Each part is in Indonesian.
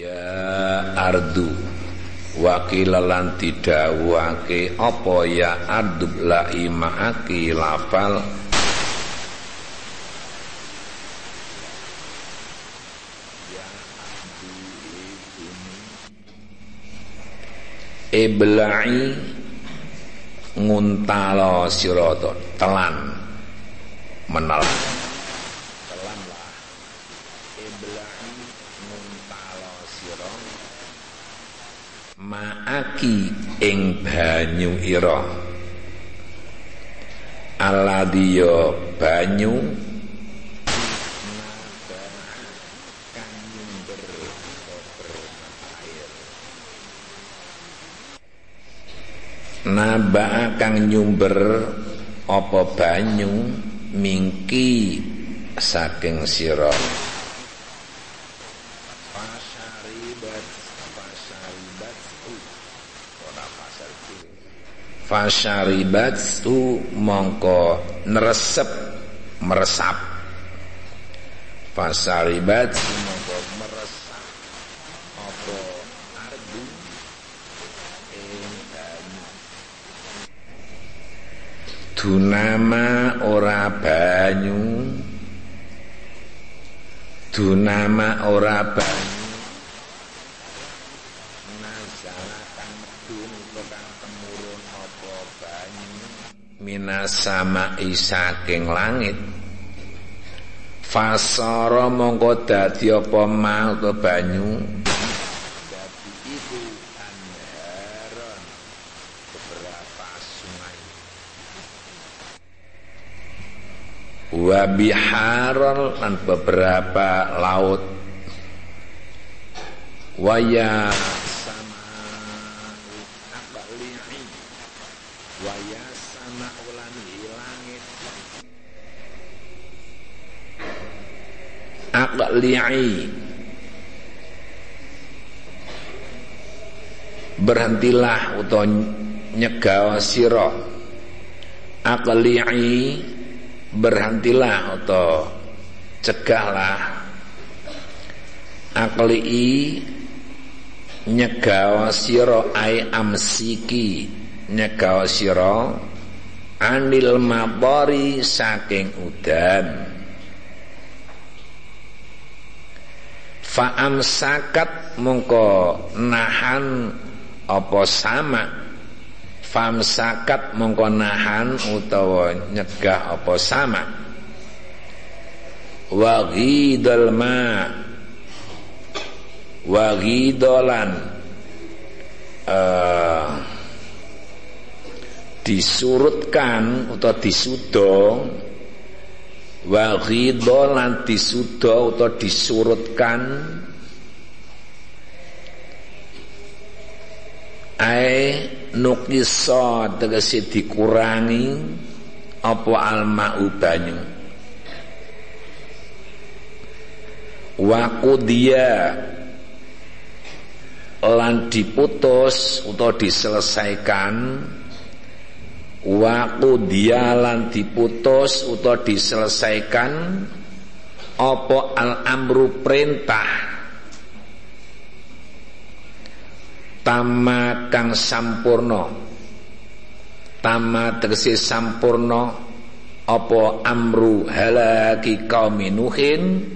Ya ardu. Wakilalan didawake apa ya ardu la imaaki lafal? Iblai nguntalo siroto telan menal telan lah Iblai nguntalo siro maaki ing banyu ira. Aladhiya banyu. Naba kang nyumber apa banyu mingki saking sira fasyaribat tu mongko neresep meresap. Fasyaribat mongko meresap. Apa ardu? Ing dunama ora banyu. Dunama ora banyu minasama isaking langit. Fasara mongko dadi apa ma banyu? Dadi iku anharon beberapa sungai. Wa biharon lan beberapa laut. Waya sama akali'i waya sama ulan langit akali'i berhentilah utawa nyegah sira. Akali'i berhentilah atau cegahlah. Akli'i nyegawa sira ai amsiki nyegawa sira anil mabari saking udan fa amsakat mongko nahan apa sama. Famsakat mongko nahan utawa nyegah apa sama. Wa ghidal ma. Wa uh, disurutkan atau disudo wa ghidolan disudo atau disurutkan. Ai nukisa tegese dikurangi apa alma'u banyu. Wa qudiya lan diputus utawa diselesaikan wa qudiya lan diputus utawa diselesaikan apa al amru perintah? Tama kang sampurna. Tama tegese sampurna apa amru halaki kauminuhin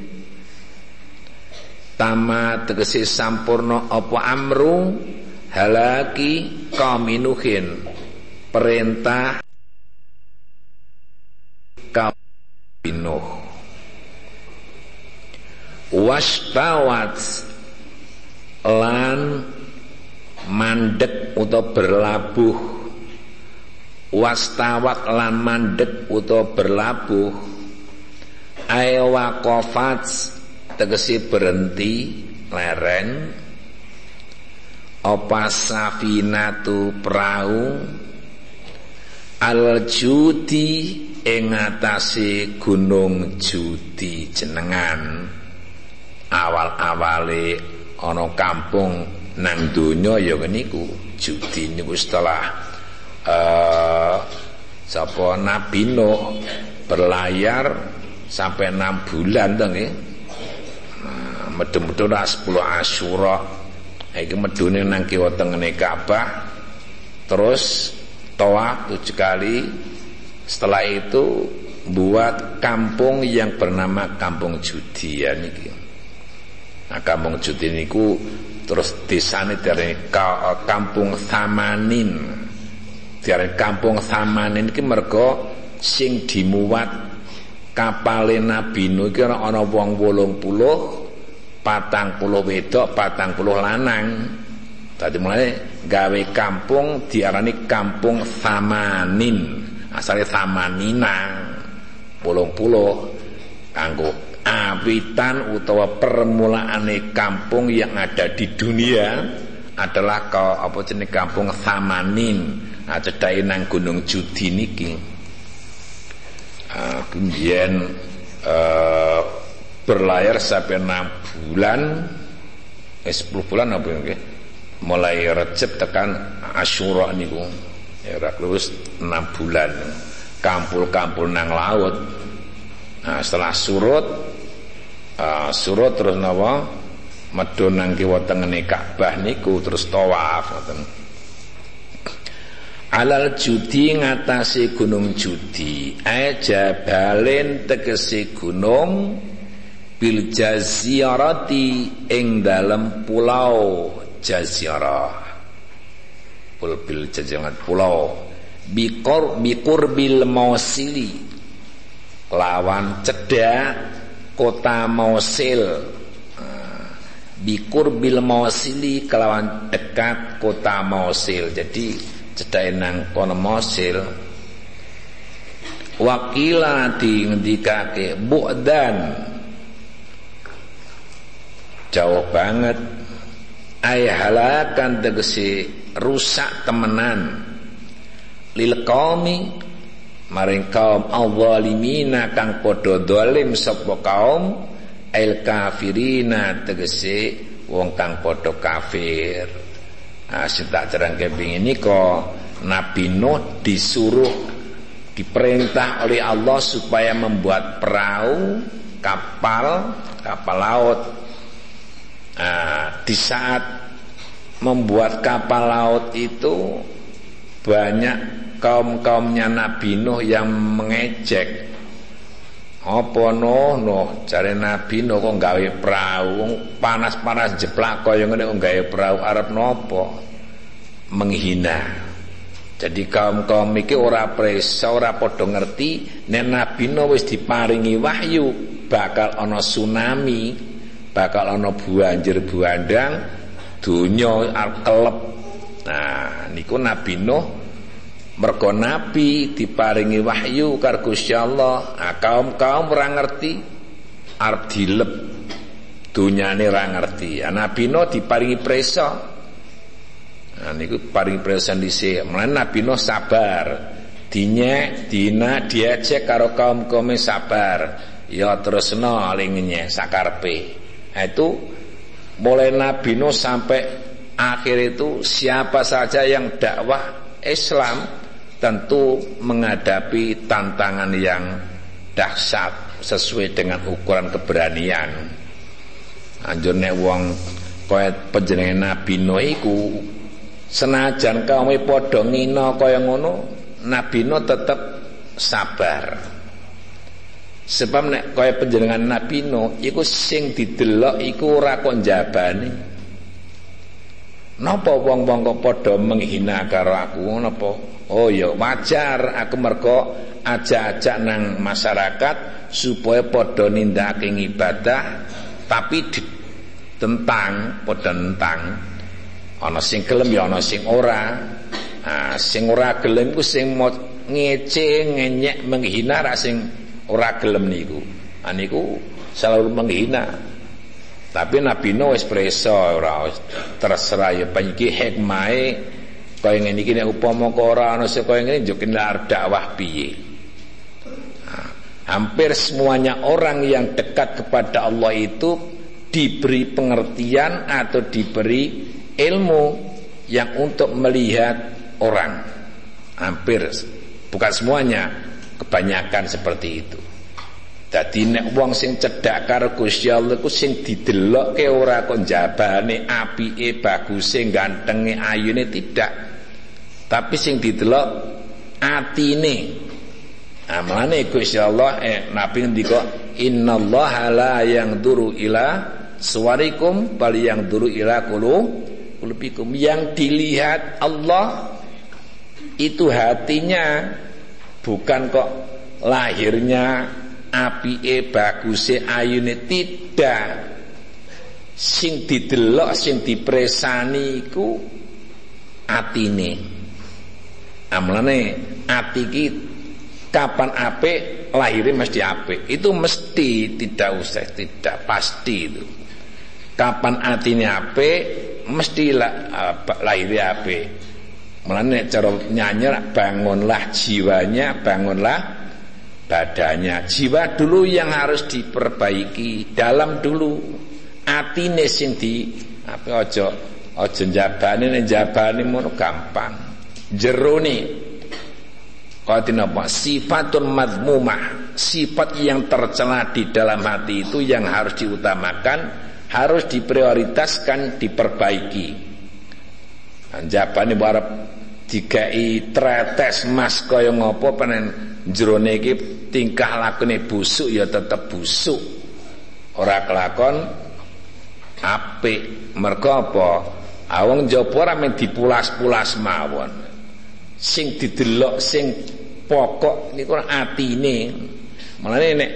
tama tegese sampurna apa amru halaki kauminuhin perintah kauminuh wastawat lan mandek utawa berlabuh. Wastawat lan mandek utawa berlabuh. Aywaqafat tegesi berhenti lereng apa safinatu perahu al judi ing atase gunung judi jenengan. Awal-awale ana kampung nang donya ya niku judi niku setelah uh, sapa Nabi Nuh berlayar sampai enam bulan to nggih. Medhu-medhu ra 10 Asyura. Iki medune nang kiwa tengene Ka'bah terus tawaf tujuh kali setelah itu buat kampung yang bernama Kampung Judi ya niki. Nah, Kampung Judi niku terus desane dari Kampung Samanin. Dari Kampung Samanin iki mergo sing dimuat kapale Nabi Nuh iki ana wong 80 patang puluh wedok patang puluh lanang tadi mulai gawe kampung diarani kampung Samanin asalnya Samanina puluh-puluh kanggo awitan utawa permulaane kampung yang ada di dunia adalah kau apa jenis kampung Samanin nah cedai nang Gunung Judi niki. Uh, kemudian uh, berlayar sampai enam bulan. Eh 10 bulan apa ya mulai Recep tekan Asyura niku. Ya terus enam bulan. Kampul-kampul nang laut. Nah setelah surut uh, surut terus napa? Medun nang kiwa tengene Ka'bah niku terus tawaf ngoten. Alal judi ngatasi gunung judi. Aja balen tegesi gunung bil jazirati ing dalam pulau jazirah pul bil jajangan pulau. Bikor bikur bil mausili. Lawan cedak kota ah, bikur bil Mosili kelawan dekat kota Mosil jadi cedak nang kono Mosil wakila di ngendikake bu'dan. Jauh banget ay halakan tegesi rusak temenan. Lil qaumi maring kaum awalimina kang padha dolim sapa kaum el kafirina tegese wong kang padha kafir. Nah sing tak ini kok Nabi Nuh disuruh diperintah oleh Allah supaya membuat perahu kapal kapal laut nah, di saat membuat kapal laut itu banyak kaum-kaumnya Nabi Nuh yang mengejek. Apa no no cari Nabi Nuh kok gawe perahu? Panas-panas jeplak kaya ngene kok gawe perahu? Arab nopo? Menghina. Jadi kaum-kaum iki ora presa ora padha ngerti nek Nabi Nuh wis diparingi wahyu bakal ana tsunami bakal ana banjir buandang dunya kelep. Nah niku Nabi Nuh mergo nabi diparingi wahyu karo Gusti Allah. Nah, kaum-kaum ora ngerti arep dilep dunyane ora ngerti. Ya, Nabi Nuh diparingi presa nah niku paringi presa dhisik. Mlan Nabi Nuh sabar. Dinyek dina diajak karo kaum-kaum sabar. Ya terusno aling sakarpe nah, itu mulai Nabi Nuh sampai akhir itu siapa saja yang dakwah Islam tentu menghadapi tantangan yang dahsyat sesuai dengan ukuran keberanian. Anjurnya wong kaya penjenengan Nabi Nuh iku senajan kaum padha ngina kaya ngono, Nabi Nuh tetep sabar. Sebab nek kaya penjenengan Nabi Nuh iku sing didelok iku ora kok njabani. Napa wong-wong kok padha menghina karo aku napa? Oh ya wajar aku mergo ajak-ajak nang masyarakat supaya padha nindakake ibadah tapi tentang padha tentang ana sing gelem ya ana sing ora. Nah, sing ora gelem ku sing ngece ngenyek menghina ra sing ora gelem niku. Aniku selalu menghina. Tapi Nabi Nuh wis preso ora terserah ya paniki hikmahe kaya ngene iki nek upama ora ana sing kaya ngene njuk dakwah piye. Hampir semuanya orang yang dekat kepada Allah itu diberi pengertian atau diberi ilmu yang untuk melihat orang. Hampir bukan semuanya kebanyakan seperti itu Dadi nek wong sing cedhak karo Gusti Allah ku sing didelokke ora kok jabane apike baguse gantenge ayune tidak. Tapi sing didelok atine. Amane nah, Gusti Allah eh Nabi ngendika innallaha la yang duru ila suwarikum bal yang duru ila kulu kulubikum yang dilihat Allah itu hatinya bukan kok lahirnya apike baguse ayune tidak. Sing didelok sing dipresani iku atine. Amlane ati iki kapan apik lahirnya mesti apik. Itu mesti tidak usah tidak pasti itu. Kapan atine apik mesti lahirnya apik Mulane cara nyanyi bangunlah jiwanya, bangunlah badannya. Jiwa dulu yang harus diperbaiki dalam dulu. Atine sing di apa ojo ojo jabane nek jabane mono gampang. Jerone kau apa sifatun madmumah. Sifat yang tercela di dalam hati itu yang harus diutamakan harus diprioritaskan diperbaiki. Jabane barep dikai tretes mas kaya ngopo penen? Jerone iki tingkah lakune busuk ya tetep busuk. Ora kelakon apik. Mergo apa? Awang jaba ora men dipulas-pulas mawon. Sing didelok sing pokok niku atine. Mulane nek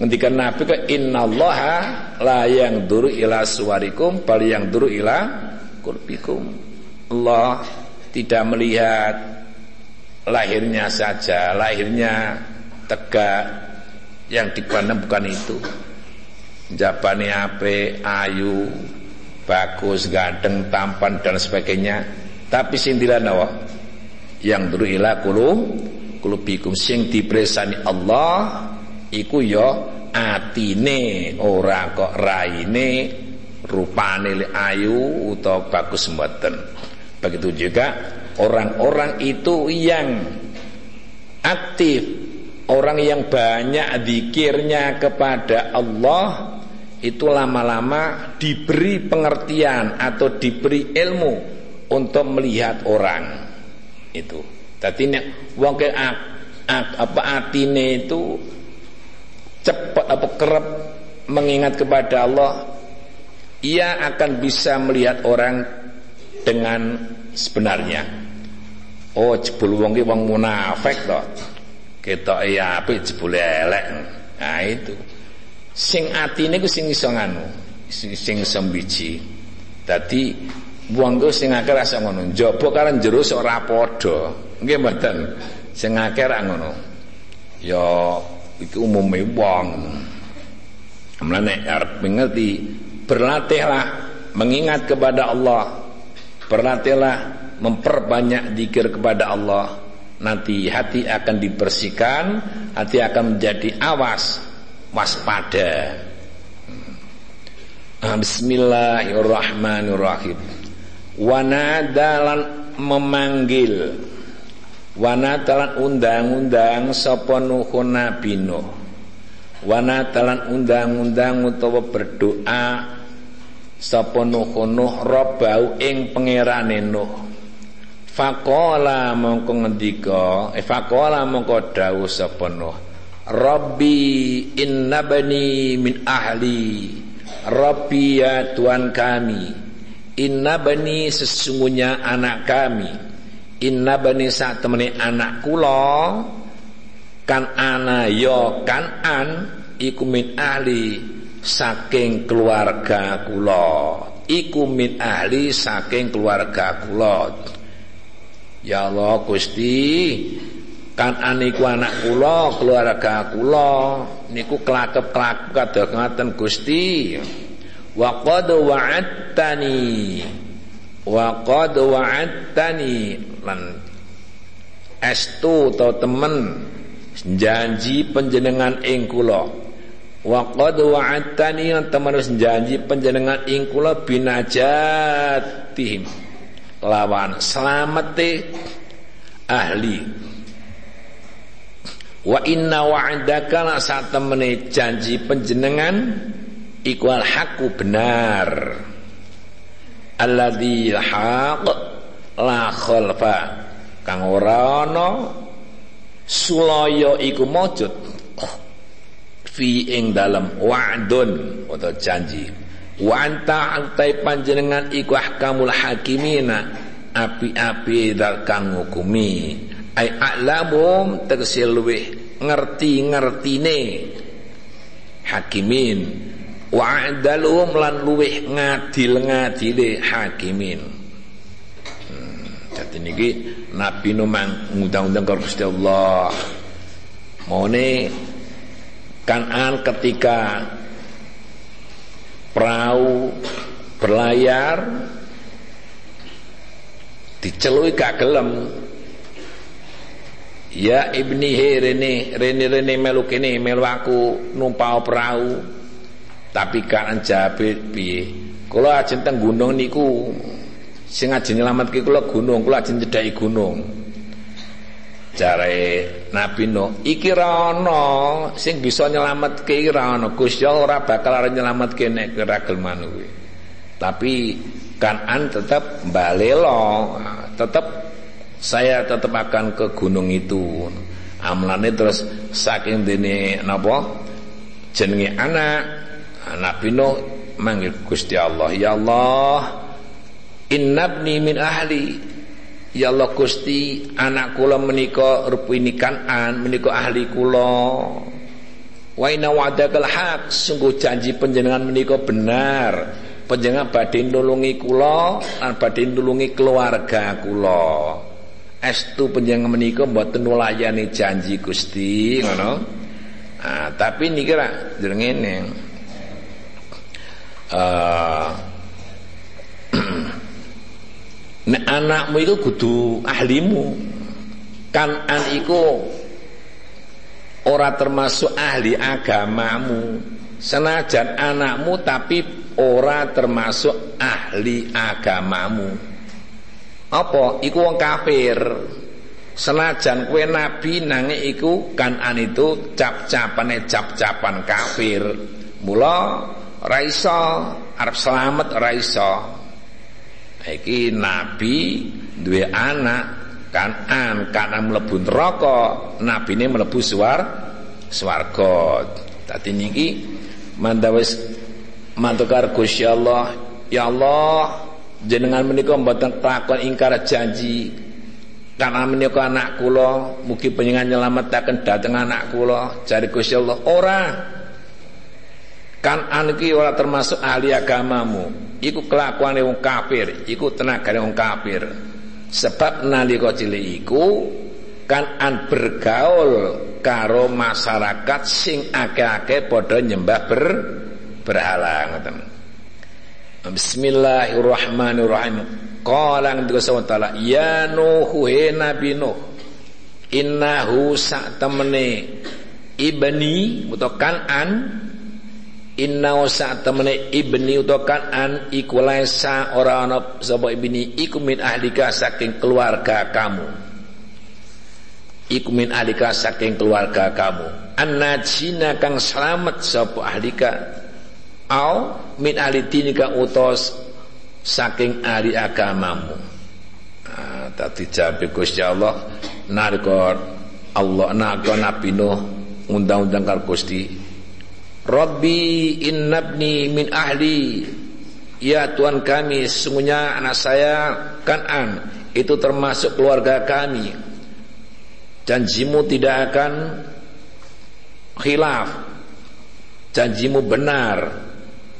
ngendikan Nabi ke innallaha la yang duru ila suwarikum bal yang duru ila kulbikum Allah tidak melihat lahirnya saja, lahirnya tegak yang dipandang bukan itu. Jabani ape, ayu, bagus, ganteng, tampan dan sebagainya. Tapi sindiran nawa yang dulu ila kulu kulubikum sing dipresani Allah iku yo ya atine ora kok raine rupane ayu utawa bagus mboten. Begitu juga orang-orang itu yang aktif orang yang banyak dikirnya kepada Allah itu lama-lama diberi pengertian atau diberi ilmu untuk melihat orang itu. Tadi nek wong ke apa atine itu cepat apa kerap mengingat kepada Allah ia akan bisa melihat orang dengan sebenarnya Oh jebul wong ki wong munafik to. Ketoke ya apik jebule elek. Nah itu. Sing atine ku sing iso nganu, sing sing iso biji. Dadi wong ku sing akeh rasa ngono. Njaba karo jero ora padha. Nggih mboten. Sing akeh ra ngono. Ya iki umume wong. Mulane arep ngerti berlatihlah mengingat kepada Allah. Berlatihlah memperbanyak zikir kepada Allah. Nanti hati akan dibersihkan hati akan menjadi awas waspada. Ah, Bismillahirrahmanirrahim. Wanadalan memanggil. Wanadalan undang-undang sapa nuhun nabi nuh. Wanadalan undang-undang utawa berdoa sapa nuh nuh robbau ing pangerane nuh Fakola mongko ngendika, eh fakola mongko dawuh sapa Nuh. Rabbi innabani min ahli. Rabbi ya Tuhan kami. Innabani sesungguhnya anak kami. Innabani saat temani anak kula kan ana yo ya kan an iku min ahli saking keluarga kula. Iku min ahli saking keluarga kula. Ya Allah Gusti kan aniku anak kula keluarga kula niku kelakep-kelakep kados ngaten Gusti wa qad wa'adtani wa qad wa'adtani lan estu to temen janji penjenengan ing kula wa qad wa'adtani temen janji penjenengan ing kula binajatihim. Lawan selamete ahli. Wa inna wa'adaka saat temene janji penjenengan iku haqqu benar. Alladzi haq la khalfa. Kang ora ana sulaya iku mujud fi ing dalam wa'dun atau janji. Wa anta antai panjenengan iku ahkamul hakimina api-api dal kang ngukumi. Ai a'lamum luweh ngerti-ngertine. Hakimin. Wa adalum lan luweh ngadil-ngadile hakimin. Hmm, niki nabi numang ngundang-undang karo Gusti Allah. Mone kanan ketika perahu berlayar dicelui gak gelem ya ibni he rene rene rene melu kene melu aku numpau perahu tapi kan Jabir piye? Kula ajeng teng gunung niku sing ajeng nyelametke kula gunung, kula ajeng cedhaki gunung. Jare Nabi Nuh, iki ra sing bisa nyelametke ra ana. Gusti ora bakal nyelametke nek ora gelem kuwi. Tapi Kanan tetap balelo, tetap saya tetap akan ke gunung itu. Amlane terus saking dene napa jenenge anak Nabi Nuh manggil Gusti Allah, "Ya Allah, innabni min ahli." Ya Allah Gusti, anak kula menika rupini kanan menika ahli kula. Wa inna wa'dakal haq, sungguh janji panjenengan menika benar. Panjenengan badhe nulungi kula lan badhe nulungi keluarga kula. Estu panjenengan menika mboten nulayani janji Gusti, ngono. Nah, tapi niki ra jenenge uh, nek anakmu itu kudu ahlimu. Kanan iku ora termasuk ahli agamamu. Senajan anakmu tapi ora termasuk ahli agamamu. Apa? Iku wong kafir. Senajan kue nabi nange iku kanan itu cap-capane cap-capan kafir. Mula ora iso selamat ora iso iki nabi duwe anak kanan kanan mlebu neraka nabine mlebu suar swarga. Dadi niki mandawis mantukar Gusti Allah. Ya Allah jenengan menika mboten takon ingkar janji. Karena menika anak kula mugi panjenengan nyelametaken dhateng anak kula. Jare Gusti Allah ora. Kan iki ora termasuk ahli agamamu iku kelakuane wong kafir iku tenagane wong kafir. Sebab nalika cilik iku kan an bergaul karo masyarakat sing akeh-akeh padha nyembah ber berhala ngoten. Bismillahirrahmanirrahim. Qala ngendika taala ya nuh he nabi nuh innahu sak temene ibni utawa an Inna sa temene ibni utawa an iku laisa ora ana sapa ibni iku min ahlika saking keluarga kamu. Iku min ahlika saking keluarga kamu. Annajina kang selamat sapa ahlika au min ahli dinika utos saking ahli agamamu. Nah, tadi jabe Gusti Allah nalika Allah nalika Nabi Nuh undang-undang karo Gusti Rabbi innabni min ahli. Ya Tuhan kami Sesungguhnya anak saya Kanan Itu termasuk keluarga kami. Janjimu tidak akan Khilaf. Janjimu benar.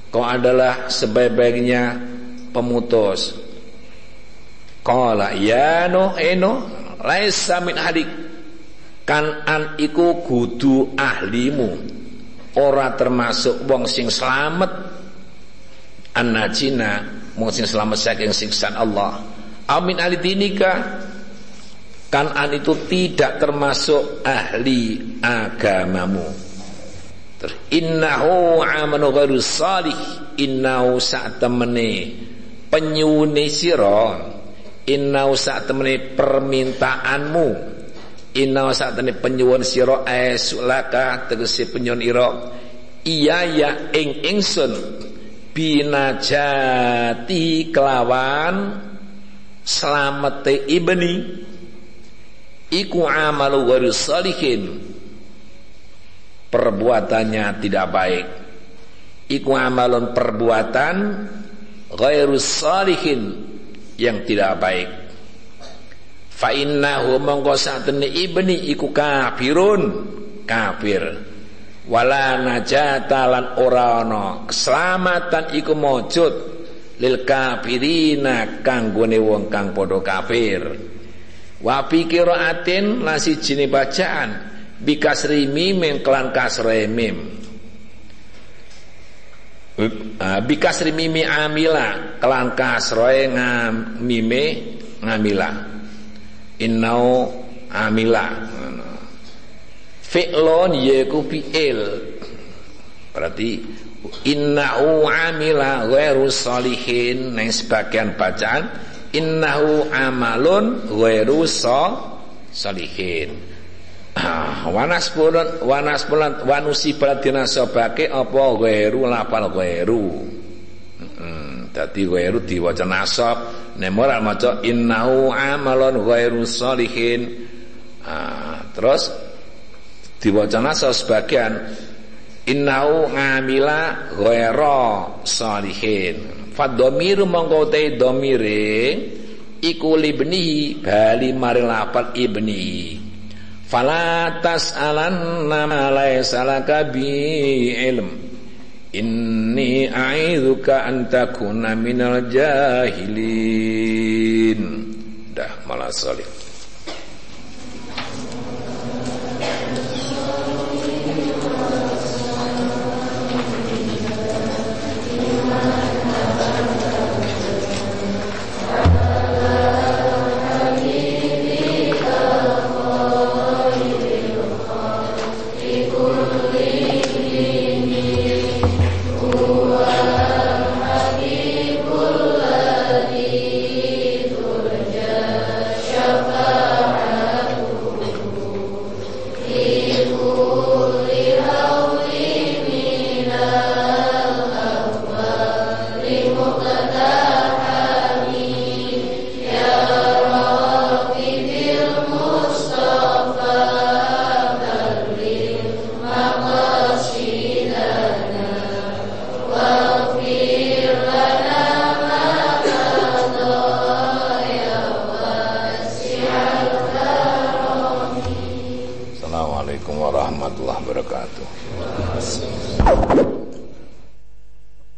Kau adalah sebaik-baiknya Pemutus. Kala ya no eno Laisa min ahli Kanan iku kudu ahlimu ora termasuk wong sing selamat annajina wong sing selamat saking siksaan Allah. Amin alidinika kan an itu tidak termasuk ahli agamamu. Terus innahu amanu ghairu salih. Innahu sa'tamene penyune sira. Innahu sa'tamene permintaanmu inna satane penyuwun sira asulaka tegese penyuwun ira iya ya ing ingsun. Binajati kelawan selamete ibni. Iku amalu ghairi salihin. Perbuatannya tidak baik. Iku amalun perbuatan ghairu salihin yang tidak baik fa innahu mongko satene ibni iku kafirun. Kafir. Wala najata lan ora ana keselamatan iku maujud lil kafirina kanggone wong kang padha kafir. Wa fi qiraatin la sijine bacaan bikasri mim kelan kasre mim. Bikasri mimi amila kelan kasroe ngam mime ngamila innau amila. Fi'lon yeku fi'il. Berarti innahu amila ghairu salihin. Neng sebagian bacaan innahu amalun ghairu salihin. Wanas bulan wanas bulan wanusi baladina sobake apa? Ghairu lapal ghairu. Dadi ghairu diwaca nasab nek moral maca innahu amalun ghairu salihin ah, terus diwaca nasab sebagian innahu ngamila ghairu salihin fadomiru mongko te domire iku libni bali mari lapal ibni. Fala tas'alanna ma laysa laka ilm inni a'idzuka an takuna minal jahilin. Dah malah salih